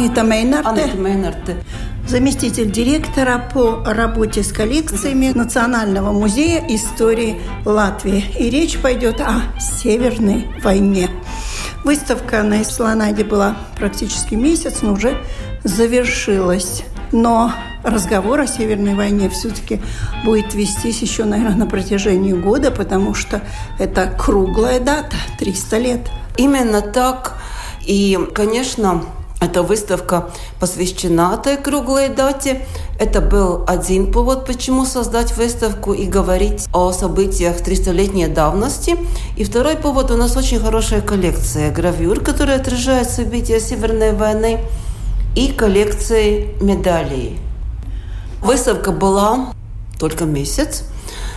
Анита Мейнарте. Анита Мейнарте. Заместитель директора по работе с коллекциями Национального музея истории Латвии. И речь пойдет о Северной войне. Выставка на Эсланаде была практически месяц, но уже завершилась. Но разговор о Северной войне все-таки будет вестись еще, наверное, на протяжении года, потому что это круглая дата, 300 лет. Именно так. И, конечно, эта выставка посвящена этой круглой дате. Это был один повод, почему создать выставку и говорить о событиях 300-летней давности. И второй повод – у нас очень хорошая коллекция гравюр, которая отражает события Северной войны, и коллекции медалей. Выставка была только месяц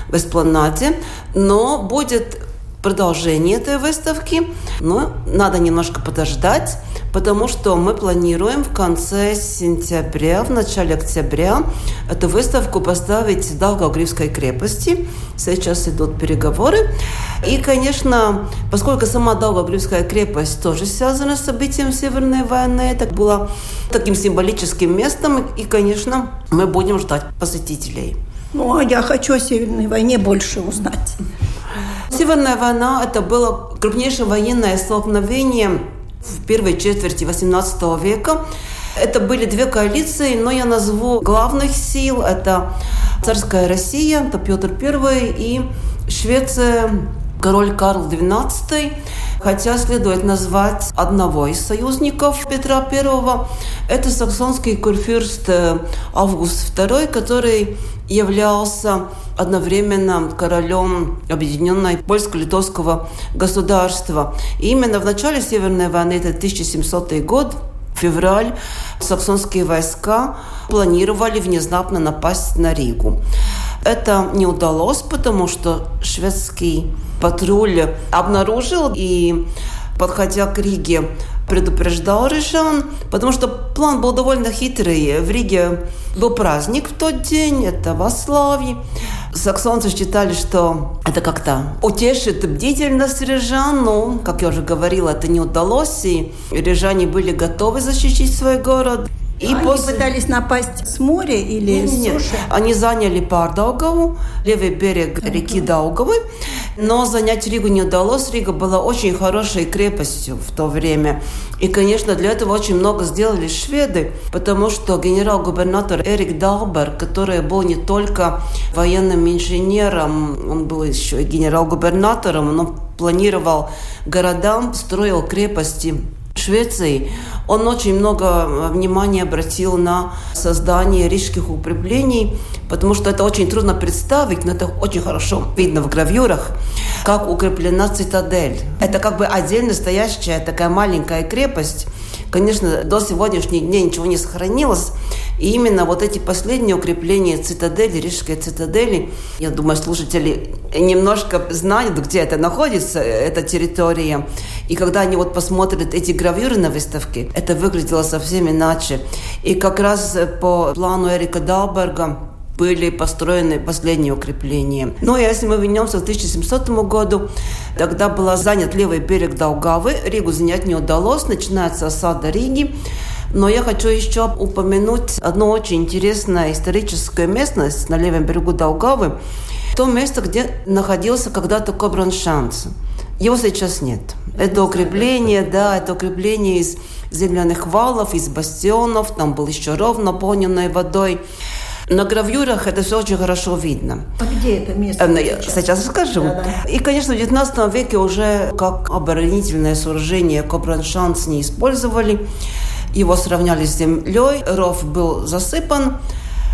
в Эспланаде, но будет продолжение этой выставки, но надо немножко подождать, потому что мы планируем в конце сентября, в начале октября эту выставку поставить в Долгогривской крепости. Сейчас идут переговоры. И, конечно, поскольку сама Долгогривская крепость тоже связана с событием Северной войны, это было таким символическим местом, и, конечно, мы будем ждать посетителей. Ну, а я хочу о Северной войне больше узнать. Северная война – это было крупнейшее военное столкновение в первой четверти XVIII века. Это были две коалиции, но я назову главных сил. Это царская Россия, это Петр I и Швеция, король Карл XII. Хотя следует назвать одного из союзников Петра I. Это саксонский курфюрст э, Август II, который являлся одновременно королем объединенной польско-литовского государства. И именно в начале Северной войны, это 1700 год, февраль, саксонские войска планировали внезапно напасть на Ригу. Это не удалось, потому что шведский патруль обнаружил и подходя к Риге, предупреждал Рижан, потому что план был довольно хитрый. В Риге был праздник в тот день, это Вославий. Саксонцы считали, что это как-то утешит бдительность рижан, но, как я уже говорила, это не удалось, и рижане были готовы защитить свой город. И Они после... пытались напасть с моря или нет, с нет, суши? Они заняли Пардаугаву, левый берег uh-huh. реки Даугавы, но занять Ригу не удалось. Рига была очень хорошей крепостью в то время. И, конечно, для этого очень много сделали шведы, потому что генерал-губернатор Эрик Далбер, который был не только военным инженером, он был еще и генерал-губернатором, он планировал городам, строил крепости Швеции, он очень много э, внимания обратил на создание рижских укреплений, потому что это очень трудно представить, но это очень хорошо видно в гравюрах, как укреплена цитадель. Это как бы отдельно стоящая такая маленькая крепость. Конечно, до сегодняшних дней ничего не сохранилось, и именно вот эти последние укрепления цитадели, Рижской цитадели, я думаю, слушатели немножко знают, где это находится, эта территория. И когда они вот посмотрят эти гравюры на выставке, это выглядело совсем иначе. И как раз по плану Эрика Далберга были построены последние укрепления. Ну, а если мы вернемся к 1700 году, тогда был занят левый берег Даугавы, Ригу занять не удалось, начинается осада Риги. Но я хочу еще упомянуть одну очень интересную историческую местность на левом берегу Даугавы. То место, где находился когда-то Кобраншанс. Его сейчас нет. Это укрепление, да, это укрепление из земляных валов, из бастионов. Там был еще ров, наполненный водой. На гравюрах это все очень хорошо видно. А где это место? Э, сейчас, сейчас расскажу. Да, да. И, конечно, в XIX веке уже как оборонительное сооружение Кобраншанс не использовали. Его сравняли с землей, ров был засыпан.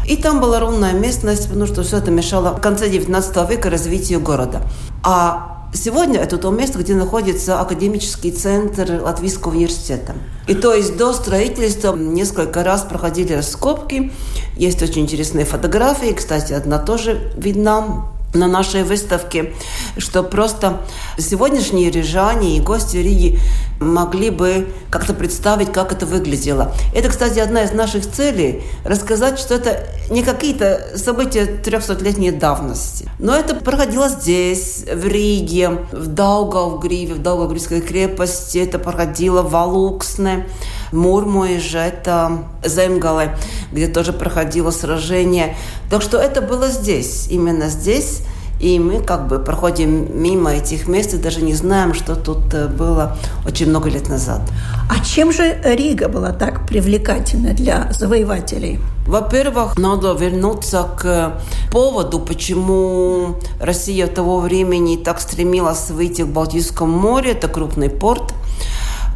И там была ровная местность, потому что все это мешало в конце 19 века развитию города. А Сегодня это то место, где находится академический центр Латвийского университета. И то есть до строительства несколько раз проходили раскопки. Есть очень интересные фотографии. Кстати, одна тоже видна на нашей выставке, что просто сегодняшние рижане и гости Риги могли бы как-то представить, как это выглядело. Это, кстати, одна из наших целей – рассказать, что это не какие-то события 300-летней давности. Но это проходило здесь, в Риге, в Даугавгриве, в Даугавгривской крепости, это проходило в Алуксне, Мурмуиже, это Земгале, где тоже проходило сражение. Так что это было здесь, именно здесь. И мы как бы проходим мимо этих мест и даже не знаем, что тут э, было очень много лет назад. А чем же Рига была так привлекательна для завоевателей? Во-первых, надо вернуться к поводу, почему Россия того времени так стремилась выйти к Балтийскому морю. Это крупный порт.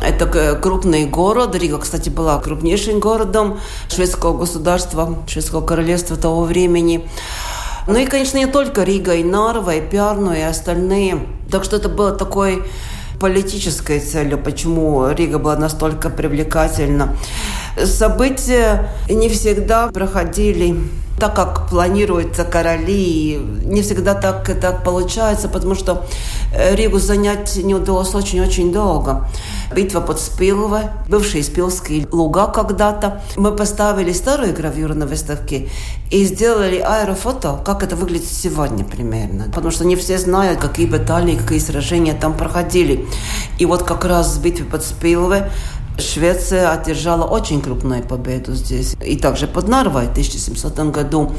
Это крупный город. Рига, кстати, была крупнейшим городом шведского государства, шведского королевства того времени. Ну и, конечно, не только Рига, и Нарва, и Пиарну, и остальные. Так что это было такой политической целью, почему Рига была настолько привлекательна. События не всегда проходили так, как планируются короли. Не всегда так, так получается, потому что э, Ригу занять не удалось очень-очень долго. Битва под Спиловой, бывшие Спилские луга когда-то. Мы поставили старые гравюры на выставке и сделали аэрофото, как это выглядит сегодня примерно. Потому что не все знают, какие баталии, какие сражения там проходили. И вот как раз в битве под Спиловой Швеция одержала очень крупную победу здесь. И также под Нарвой в 1700 году.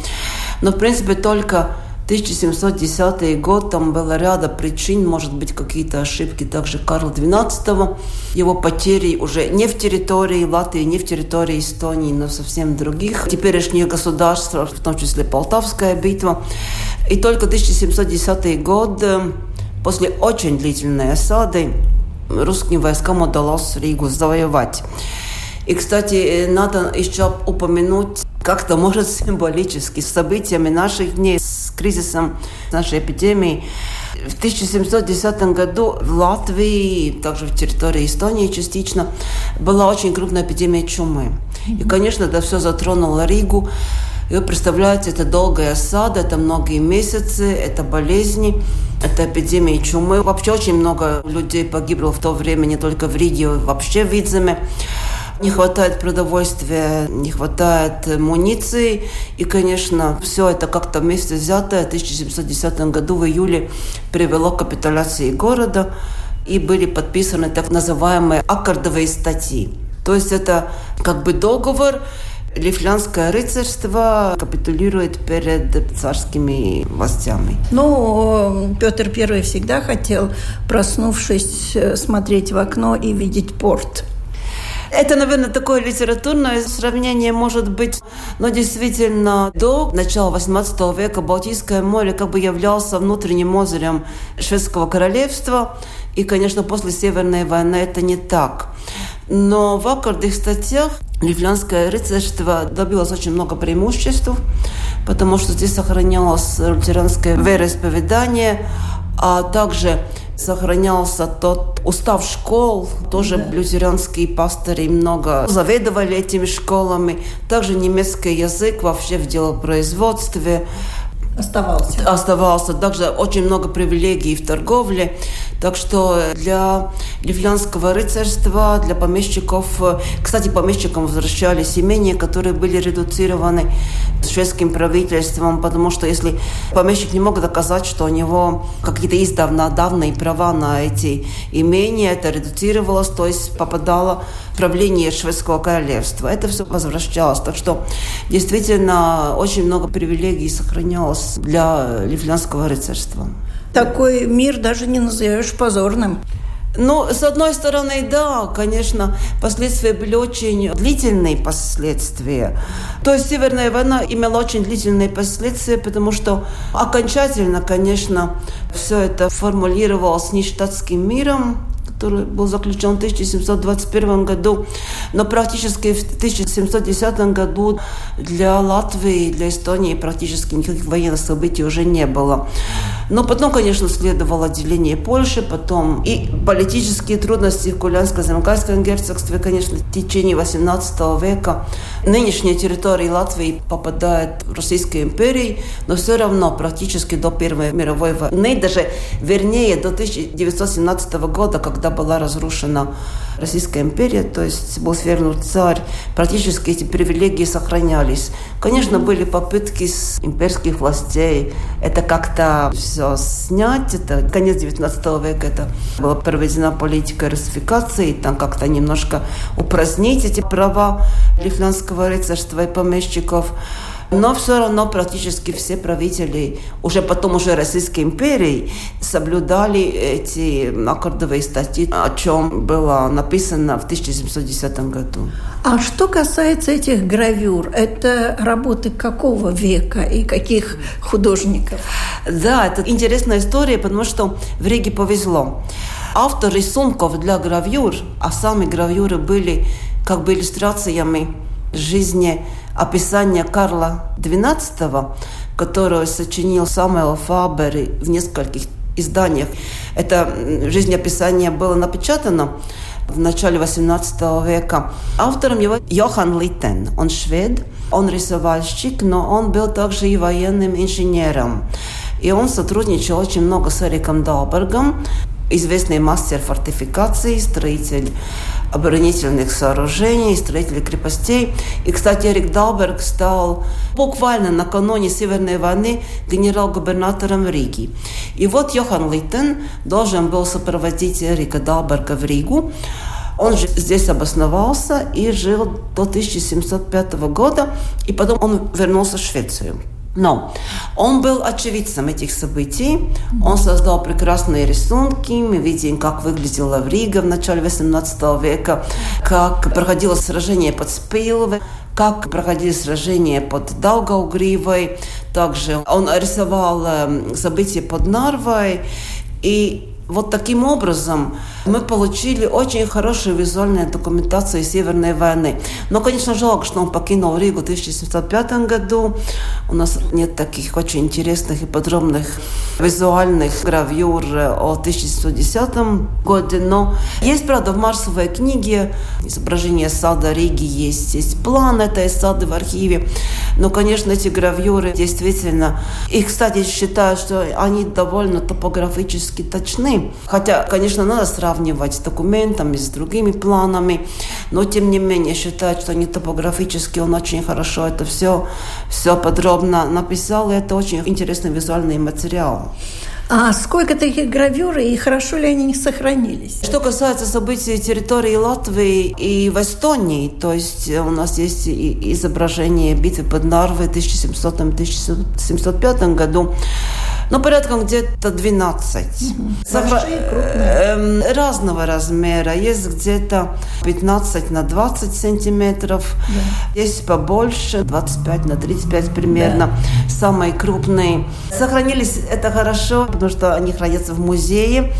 Но, в принципе, только 1710 год, там было ряда причин, может быть, какие-то ошибки также Карла XII, его потери уже не в территории Латвии, не в территории Эстонии, но совсем других теперешних государств, в том числе Полтавская битва. И только 1710 год, э, после очень длительной осады, русским войскам удалось Ригу завоевать. И, кстати, надо еще упомянуть как-то, может, символически, с событиями наших дней, с кризисом нашей эпидемии. В 1710 году в Латвии, также в территории Эстонии частично, была очень крупная эпидемия чумы. И, конечно, это все затронуло Ригу. И вы представляете, это долгая осада, это многие месяцы, это болезни, это эпидемия чумы. Вообще очень много людей погибло в то время, не только в Риге, вообще в Видземе. Не хватает продовольствия, не хватает муниции. И, конечно, все это как-то вместе взятое в 1710 году в июле привело к капитуляции города. И были подписаны так называемые аккордовые статьи. То есть это как бы договор, Лифлянское рыцарство капитулирует перед царскими властями. Ну, Петр I всегда хотел, проснувшись, смотреть в окно и видеть порт. Это, наверное, такое литературное сравнение может быть, но действительно до начала 18 века Балтийское море как бы являлся внутренним озером шведского королевства. И, конечно, после Северной войны это не так. Но в аккордных статьях Ливлянское рыцарство добилось очень много преимуществ, потому что здесь сохранялось лютеранское вероисповедание, а также сохранялся тот устав школ, тоже да. лютеранские пастыри много заведовали этими школами, также немецкий язык вообще в делопроизводстве, оставался. Оставался. Также очень много привилегий в торговле. Так что для ливлянского рыцарства, для помещиков, кстати, помещикам возвращались имения, которые были редуцированы шведским правительством, потому что если помещик не мог доказать, что у него какие-то издавна давные права на эти имения, это редуцировалось, то есть попадало правление шведского королевства. Это все возвращалось. Так что действительно очень много привилегий сохранялось для ливлянского рыцарства. Такой мир даже не назовешь позорным. Ну, с одной стороны, да, конечно, последствия были очень длительные последствия. То есть Северная война имела очень длительные последствия, потому что окончательно, конечно, все это формулировалось нештатским миром, который был заключен в 1721 году. Но практически в 1710 году для Латвии, для Эстонии практически никаких военных событий уже не было. Но потом, конечно, следовало отделение Польши, потом и политические трудности в Кулянско-Замкальском герцогстве, конечно, в течение 18 века. Нынешняя территория Латвии попадает в Российскую империю, но все равно практически до Первой мировой войны, даже вернее до 1917 года, когда была разрушена Российская империя, то есть был свергнут царь, практически эти привилегии сохранялись. Конечно, были попытки с имперских властей это как-то все снять. Это конец 19 века, это была проведена политика русификации, там как-то немножко упразднить эти права лифлянского рыцарства и помещиков. Но все равно практически все правители, уже потом уже Российской империи, соблюдали эти аккордовые статьи, о чем было написано в 1710 году. А что касается этих гравюр, это работы какого века и каких художников? Да, это интересная история, потому что в Риге повезло. Автор рисунков для гравюр, а сами гравюры были как бы иллюстрациями жизни описания Карла XII, которое сочинил Самуэл Фабер в нескольких изданиях. Это жизнеописание было напечатано в начале XVIII века. Автором его Йохан Литтен. Он швед, он рисовальщик, но он был также и военным инженером. И он сотрудничал очень много с Эриком Далбергом, известный мастер фортификации, строитель оборонительных сооружений, строителей крепостей. И, кстати, Эрик Далберг стал буквально накануне Северной войны генерал-губернатором Риги. И вот Йохан Литтен должен был сопроводить Эрика Далберга в Ригу. Он же здесь обосновался и жил до 1705 года, и потом он вернулся в Швецию. Но он был очевидцем этих событий. Он создал прекрасные рисунки. Мы видим, как выглядела Рига в начале XVIII века, как проходило сражение под Спиловой, как проходили сражения под Даугаугривой. Также он рисовал эм, события под Нарвой. И вот таким образом мы получили очень хорошую визуальную документацию Северной войны. Но, конечно, жалко, что он покинул Ригу в 1705 году. У нас нет таких очень интересных и подробных визуальных гравюр о 1710 году. Но есть, правда, в Марсовой книге изображение сада Риги есть, есть план этой сады в архиве. Но, конечно, эти гравюры действительно... И, кстати, считаю, что они довольно топографически точны. Хотя, конечно, надо сравнивать сравнивать с документами, с другими планами. Но, тем не менее, считаю, что не топографически он очень хорошо это все, все подробно написал. И это очень интересный визуальный материал. А сколько таких гравюр и хорошо ли они не сохранились? Что касается событий территории Латвии и в Эстонии, то есть у нас есть изображение битвы под Нарвой в 1700-1705 году, ну, порядком где-то 12. Большие, крупные? Э, разного размера. Есть где-то 15 на 20 сантиметров. Да. Есть побольше, 25 на 35 примерно. Да. Самые крупные. Сохранились это хорошо, потому что они хранятся в музее.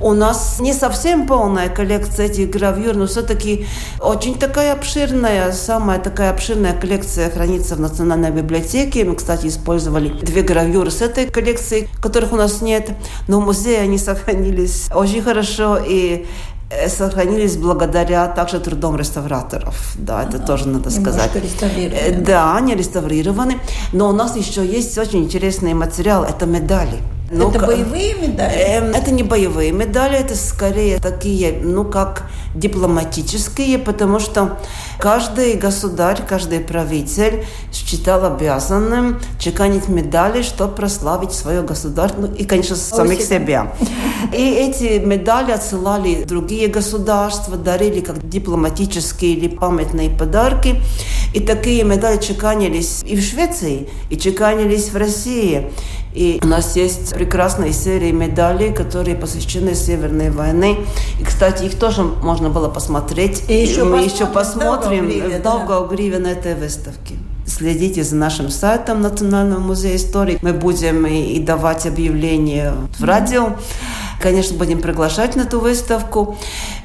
У нас не совсем полная коллекция этих гравюр, но все-таки очень такая обширная, самая такая обширная коллекция хранится в Национальной библиотеке. Мы, кстати, использовали две гравюры с этой коллекции, которых у нас нет, но в музее они сохранились очень хорошо, и э, сохранились благодаря также трудом реставраторов. Да, это а, тоже надо сказать. Э, да, они реставрированы. Но у нас еще есть очень интересный материал. Это медали. Ну, это боевые медали? Э, это не боевые медали, это скорее такие, ну, как дипломатические, потому что каждый государь, каждый правитель считал обязанным чеканить медали, чтобы прославить свое государство, ну, и, конечно, самих себя. И эти медали отсылали другие государства, дарили как дипломатические или памятные подарки. И такие медали чеканились и в Швеции, и чеканились в России. И у нас есть прекрасные серии медалей, которые посвящены Северной войне. И, кстати, их тоже можно было посмотреть. И еще мы посмотрим, еще посмотрим в Даугавгриве на этой выставке. Следите за нашим сайтом Национального музея истории. Мы будем и, и давать объявления в радио. Конечно, будем приглашать на эту выставку.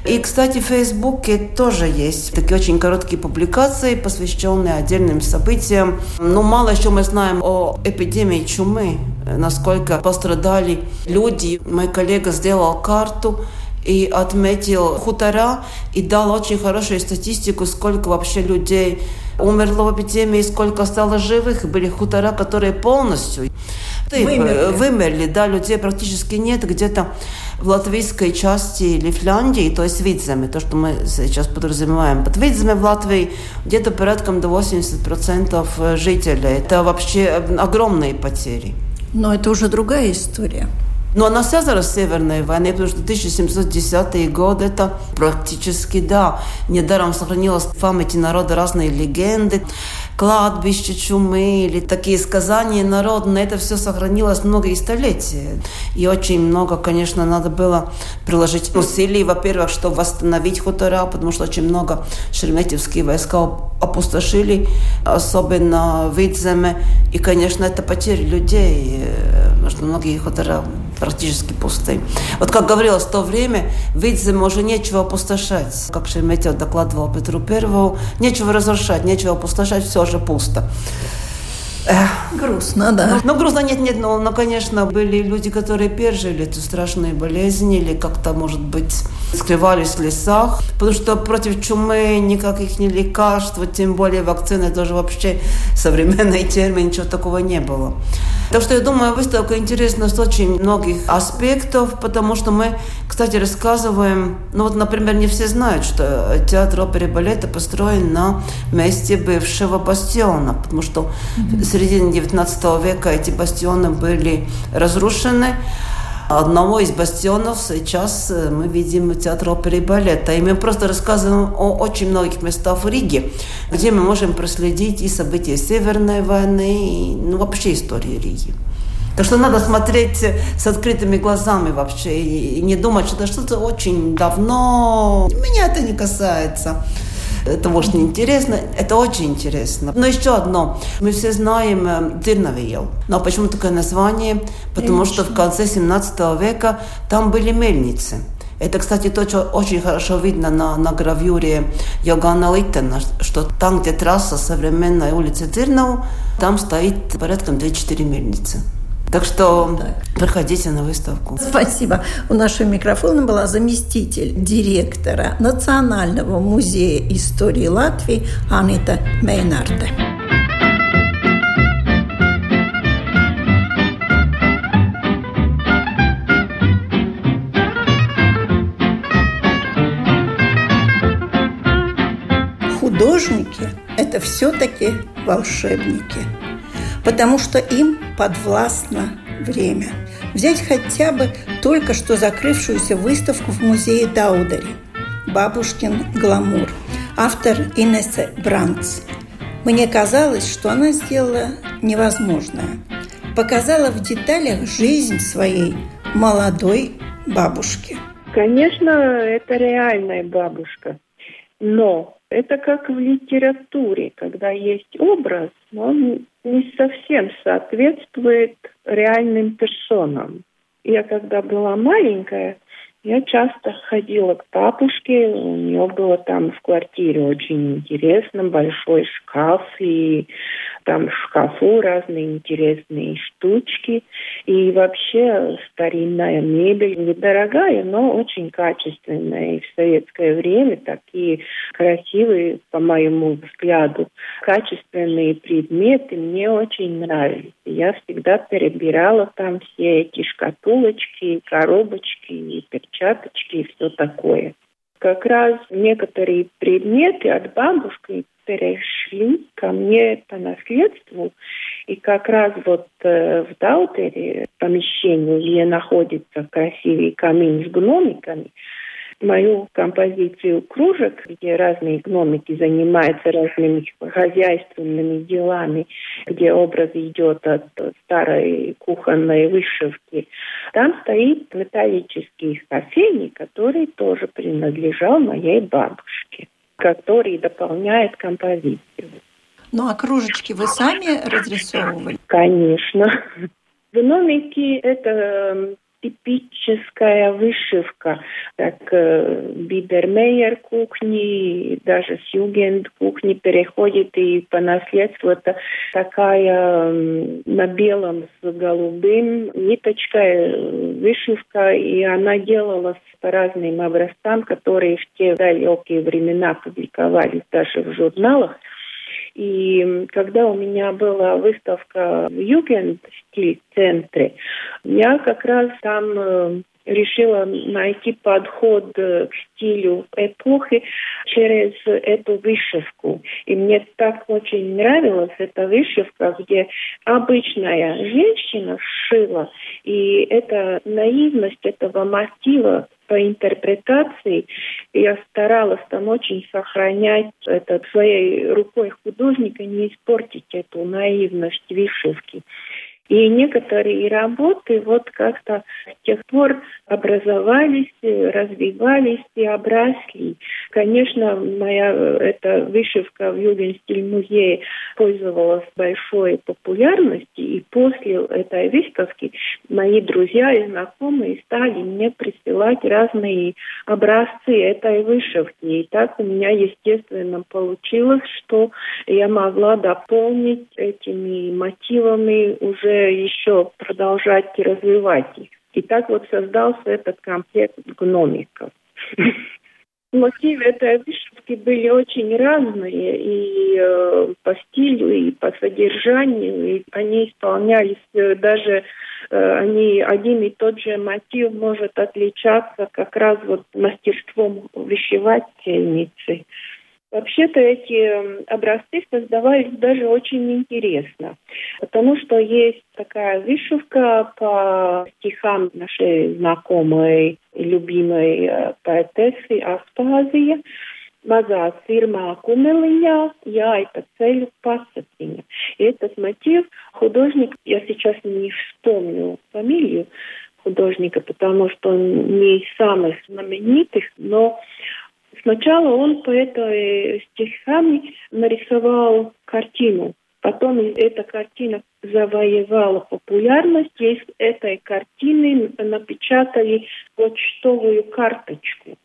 И, кстати, в Фейсбуке тоже есть такие очень короткие публикации, посвященные отдельным событиям. Но мало еще мы знаем о эпидемии чумы, насколько пострадали люди. Мой коллега сделал карту и отметил хутора и дал очень хорошую статистику, сколько вообще людей умерло в эпидемии, сколько стало живых. Были хутора, которые полностью вымерли. вымерли. Да, людей практически нет. Где-то в латвийской части или Финляндии, то есть Видземе, то, что мы сейчас подразумеваем под Видземе в Латвии, где-то порядком до 80% жителей. Это вообще огромные потери. Но это уже другая история. Но она связана с Северной войной, потому что 1710 годы это практически, да, недаром сохранилась в памяти народа разные легенды, кладбище чумы или такие сказания народные. Это все сохранилось многие столетия. И очень много, конечно, надо было приложить усилий, во-первых, чтобы восстановить хутора, потому что очень много шереметьевские войска опустошили, особенно в Видземе. И, конечно, это потери людей, э, потому что многие хутора практически пусты. Вот как говорилось в то время, в Видземе уже нечего опустошать. Как Шереметьев докладывал Петру Первому, нечего разрушать, нечего опустошать, все же пусто. Грустно, да. Ну, ну, грустно нет, нет, но, но, конечно, были люди, которые пережили эту страшную болезнь или как-то, может быть, скрывались в лесах, потому что против чумы никаких не лекарств, тем более вакцины, тоже вообще современный термин, ничего такого не было. Так что я думаю, выставка интересна с очень многих аспектов, потому что мы, кстати, рассказываем, ну вот, например, не все знают, что театр оперы и балета построен на месте бывшего бастиона, потому что mm-hmm середине XIX века эти бастионы были разрушены. Одного из бастионов сейчас э, мы видим театр оперы и балета. И мы просто рассказываем о очень многих местах в Риге, где мы можем проследить и события Северной войны, и ну, вообще истории Риги. Так что надо смотреть с открытыми глазами вообще и не думать, что это что-то очень давно. Меня это не касается это может не интересно, это очень интересно. Но еще одно. Мы все знаем э, Дырновиел. Но почему такое название? Потому Конечно. что в конце 17 века там были мельницы. Это, кстати, то, что очень хорошо видно на, на гравюре Йоганна Литтена, что там, где трасса современной улицы Тырнау, там стоит порядка 2-4 мельницы. Так что так. приходите на выставку. Спасибо. У нашего микрофона была заместитель директора Национального музея истории Латвии Анита Мейнарде. Художники – это все-таки волшебники – потому что им подвластно время. Взять хотя бы только что закрывшуюся выставку в музее Даудари «Бабушкин гламур», автор Инесса Бранц. Мне казалось, что она сделала невозможное. Показала в деталях жизнь своей молодой бабушки. Конечно, это реальная бабушка. Но это как в литературе, когда есть образ, он не совсем соответствует реальным персонам. Я когда была маленькая, я часто ходила к бабушке, у нее было там в квартире очень интересно, большой шкаф, и там в шкафу разные интересные штучки. И вообще старинная мебель, недорогая, но очень качественная. И в советское время такие красивые, по моему взгляду, качественные предметы мне очень нравились. Я всегда перебирала там все эти шкатулочки, коробочки перчаточки и все такое как раз некоторые предметы от бабушки перешли ко мне по наследству. И как раз вот э, в Даутере, помещении, где находится красивый камин с гномиками, мою композицию кружек, где разные гномики занимаются разными хозяйственными делами, где образ идет от старой кухонной вышивки. Там стоит металлический кофейник, который тоже принадлежал моей бабушке который дополняет композицию. Ну а кружечки вы сами разрисовывали? Конечно. В номике это типическая вышивка, как э, Бидермейер кухни, даже с Югенд кухни переходит и по наследству это такая на белом с голубым ниточкой э, вышивка, и она делалась по разным образцам, которые в те далекие времена публиковались даже в журналах. И когда у меня была выставка в Югенд-стиль-центре, я как раз там э, решила найти подход к стилю эпохи через эту вышивку. И мне так очень нравилась эта вышивка, где обычная женщина шила, и эта наивность этого мотива по интерпретации я старалась там очень сохранять это своей рукой художника, не испортить эту наивность вышивки. И некоторые работы вот как-то с тех пор образовались, развивались и обросли. Конечно, моя эта вышивка в Югенстиль музее пользовалась большой популярностью, и после этой выставки мои друзья и знакомые стали мне присылать разные образцы этой вышивки. И так у меня, естественно, получилось, что я могла дополнить этими мотивами уже еще продолжать и развивать их. И так вот создался этот комплект гномиков. Мотивы этой вышивки были очень разные и э, по стилю, и по содержанию, и они исполнялись э, даже э, они один и тот же мотив может отличаться как раз вот мастерством вышивательницы. Вообще-то эти образцы создавались даже очень интересно, потому что есть такая вышивка по стихам нашей знакомой и любимой э, поэтессы Аспазии, Mazā сирма кумелиня, я это цель пасатиня. И этот мотив художник, я сейчас не вспомню фамилию художника, потому что он не из самых знаменитых, но Сначала он по этой стихами нарисовал картину. Потом эта картина завоевала популярность. И с этой картины напечатали почтовую карточку.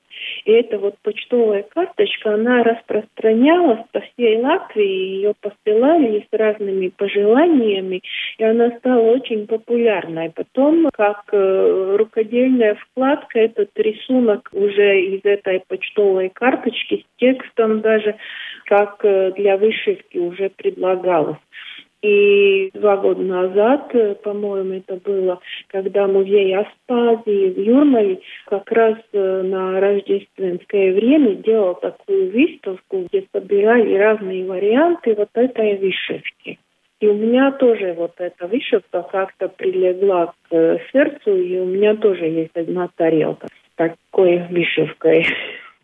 И эта вот почтовая карточка, она распространялась по всей Латвии, ее посылали с разными пожеланиями, и она стала очень популярной. Потом, как э, рукодельная вкладка, этот рисунок уже из этой почтовой карточки с текстом даже, как э, для вышивки уже предлагалось. И два года назад, э, по-моему, это было, когда музей Аспазии в Юрмале как раз э, на рождественское время делал такую выставку, где собирали разные варианты вот этой вышивки. И у меня тоже вот эта вышивка как-то прилегла к э, сердцу, и у меня тоже есть одна тарелка с такой вышивкой.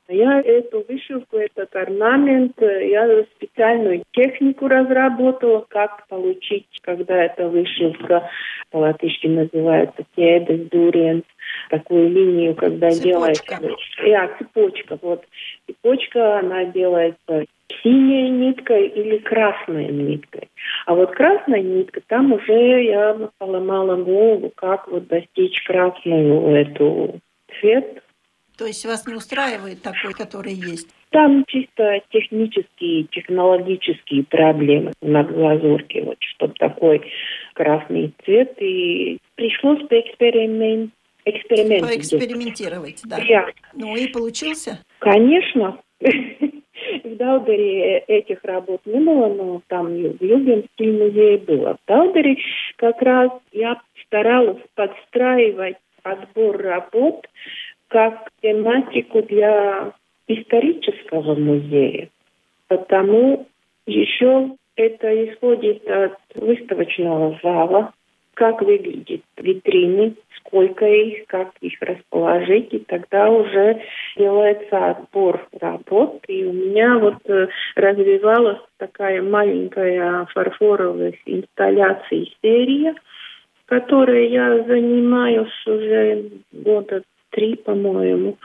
Я эту вышивку, этот орнамент, я специальную технику разработала, как получить, когда эта вышивка по-латышски называется кедес, дуриенс, такую линию, когда цепочка. делается... Я, цепочка, вот. Цепочка, она делается синей ниткой или красной ниткой. А вот красная нитка, там уже я поломала голову, как вот достичь красную эту цвет, то есть вас не устраивает такой, который есть? Там чисто технические, технологические проблемы на глазурке, вот, чтобы такой красный цвет. И пришлось поэксперимент, эксперимент Поэкспериментировать, да. Я. Ну и получился? Конечно. В Далдере этих работ не было, но там в Югенский музей было. В Далдере как раз я старалась подстраивать отбор работ как тематику для исторического музея, потому еще это исходит от выставочного зала, как выглядят витрины, сколько их, как их расположить, и тогда уже делается отбор работ. И у меня вот э, развивалась такая маленькая фарфоровая инсталляция серия, которой я занимаюсь уже года три, по-моему.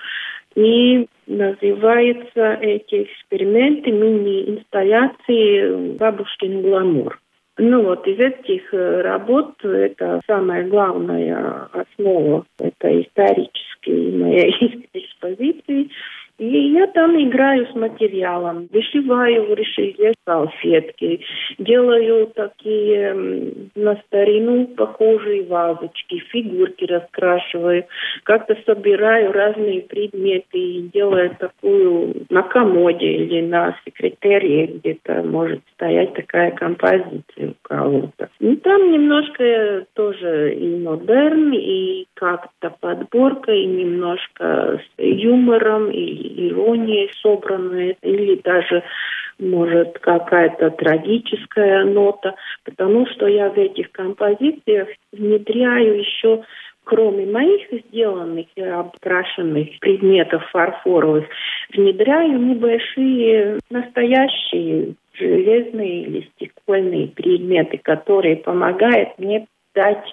И называются эти эксперименты мини-инсталляции «Бабушкин гламур». Ну вот из этих э, работ это самая главная основа, это исторические моей экспозиции. И я там играю с материалом, вышиваю решете салфетки, делаю такие на старину похожие вазочки, фигурки раскрашиваю, как-то собираю разные предметы и делаю такую на комоде или на секретаре где-то может стоять такая композиция у кого-то. Ну, там немножко тоже и модерн, и как-то подборка, и немножко с юмором, и иронией собранные, или даже, может, какая-то трагическая нота, потому что я в этих композициях внедряю еще кроме моих сделанных и обкрашенных предметов фарфоровых, внедряю небольшие настоящие железные или стекольные предметы, которые помогают мне дать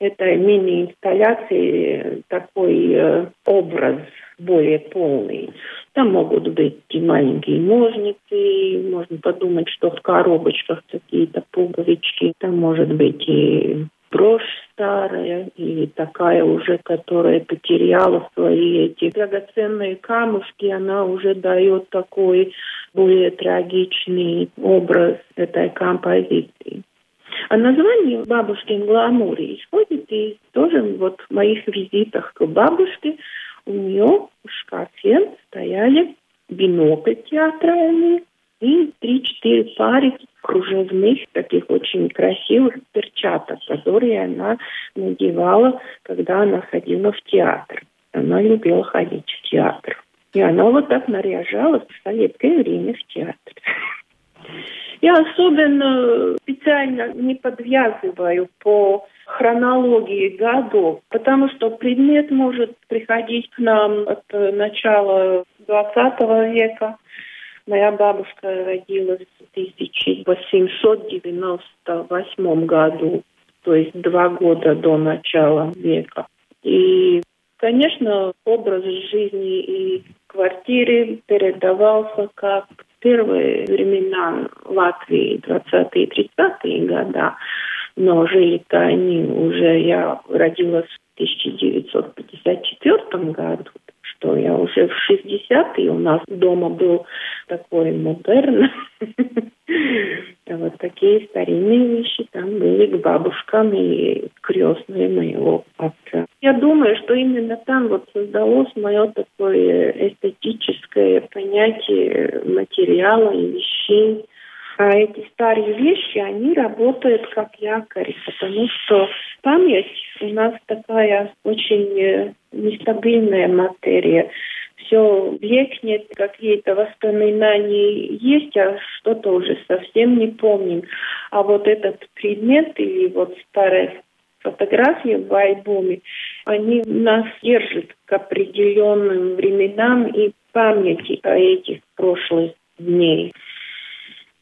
этой мини-инсталляции такой э, образ более полный. Там могут быть и маленькие ножницы, можно подумать, что в коробочках какие-то пуговички. Там может быть и брошь старая, и такая уже, которая потеряла свои эти драгоценные камушки, она уже дает такой более трагичный образ этой композиции. А название «Бабушкин гламур» исходит из тоже вот моих визитах к бабушке. У нее в шкафе стояли бинокль театральный и три-четыре пары кружевных, таких очень красивых перчаток, которые она надевала, когда она ходила в театр. Она любила ходить в театр. И она вот так наряжалась в советское время в театр. Я особенно специально не подвязываю по хронологии годов, потому что предмет может приходить к нам от начала 20 века. Моя бабушка родилась в 1898 году, то есть два года до начала века. И, конечно, образ жизни и квартиры передавался как первые времена Латвии, 20-е и 30-е года, но жили-то они уже, я родилась в 1954 году, что я уже в 60-е у нас дома был такой модерн. Вот такие старинные вещи там были к бабушкам и крестные моего отца. Я думаю, что именно там вот создалось мое такое эстетическое понятие материала и вещей. А эти старые вещи, они работают как якорь, потому что память у нас такая очень э, нестабильная материя. Все векнет, какие-то воспоминания есть, а что-то уже совсем не помним. А вот этот предмет или вот старая фотографии в альбоме, они нас держат к определенным временам и памяти о этих прошлых дней.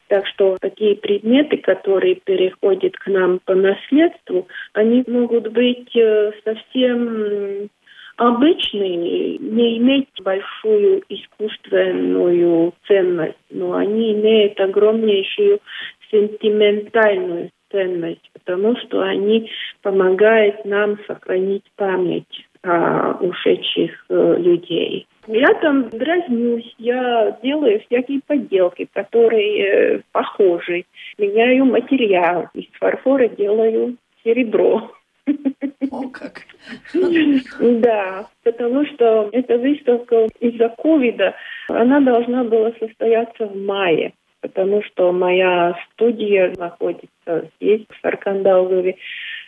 Так что такие предметы, которые переходят к нам по наследству, они могут быть э, совсем обычные, не иметь большую искусственную ценность, но они имеют огромнейшую сентиментальную ценность, потому что они помогают нам сохранить память о ушедших э, людей. Я там дразнюсь, я делаю всякие поделки, которые э, похожи. Меняю материал. Из фарфора делаю серебро. О, как! Да, потому что эта выставка из-за ковида, она должна была состояться в мае потому что моя студия находится здесь, в Саркандаугаве,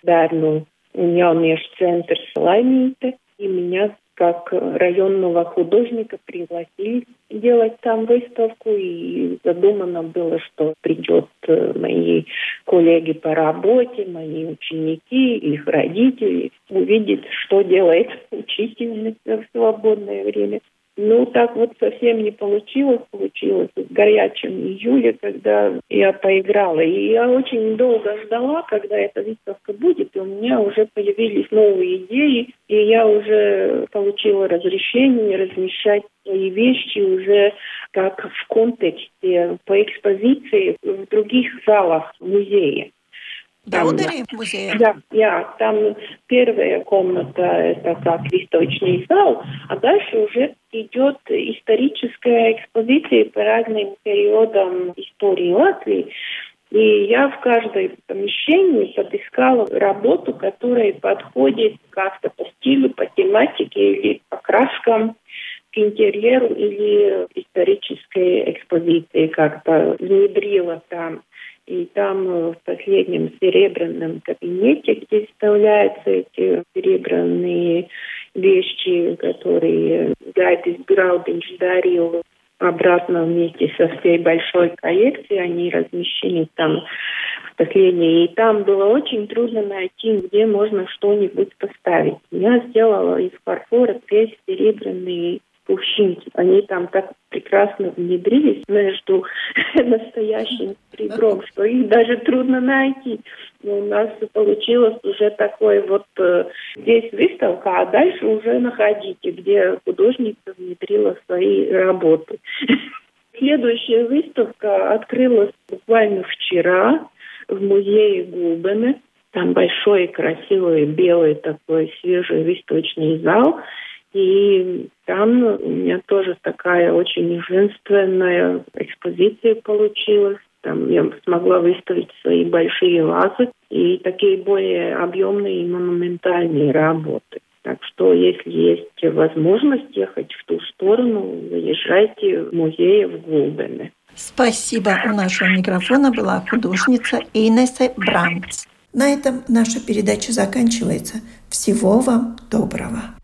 Бērnu un jauniešu центр Лаймите, и меня как районного художника пригласили делать там выставку, и задумано было, что придет э, мои коллеги по работе, мои ученики, их родители, увидеть, что делает учительница в свободное время. Ну, так вот совсем не получилось. Получилось в горячем июле, когда я поиграла. И я очень долго ждала, когда эта выставка будет. И у меня уже появились новые идеи. И я уже получила разрешение размещать свои вещи уже как в контексте по экспозиции в других залах музея. Даудери музея? Да, я, там первая комната это как выставочный зал, а дальше уже идет историческая экспозиция по разным периодам истории Латвии. И я в каждой помещении подыскала работу, которая подходит как-то по стилю, по тематике или по краскам к интерьеру или исторической экспозиции как-то внедрила там. И там э, в последнем серебряном кабинете, где вставляются эти серебряные вещи, которые Гайдис Граудинч дарил обратно вместе со всей большой коллекцией. Они размещены там в последние. И там было очень трудно найти, где можно что-нибудь поставить. Я сделала из фарфора две серебряные кувшинки. Они там так прекрасно внедрились между настоящим ребром, что их даже трудно найти. Но у нас получилось уже такой вот э, здесь выставка, а дальше уже находите, где художница внедрила свои работы. Следующая выставка открылась буквально вчера в музее Губене. Там большой, красивый, белый такой свежий выставочный зал. И там у меня тоже такая очень женственная экспозиция получилась. Там я смогла выставить свои большие вазы и такие более объемные и монументальные работы. Так что, если есть возможность ехать в ту сторону, заезжайте в музей в Гулбене. Спасибо. У нашего микрофона была художница Инесса Брамц. На этом наша передача заканчивается. Всего вам доброго.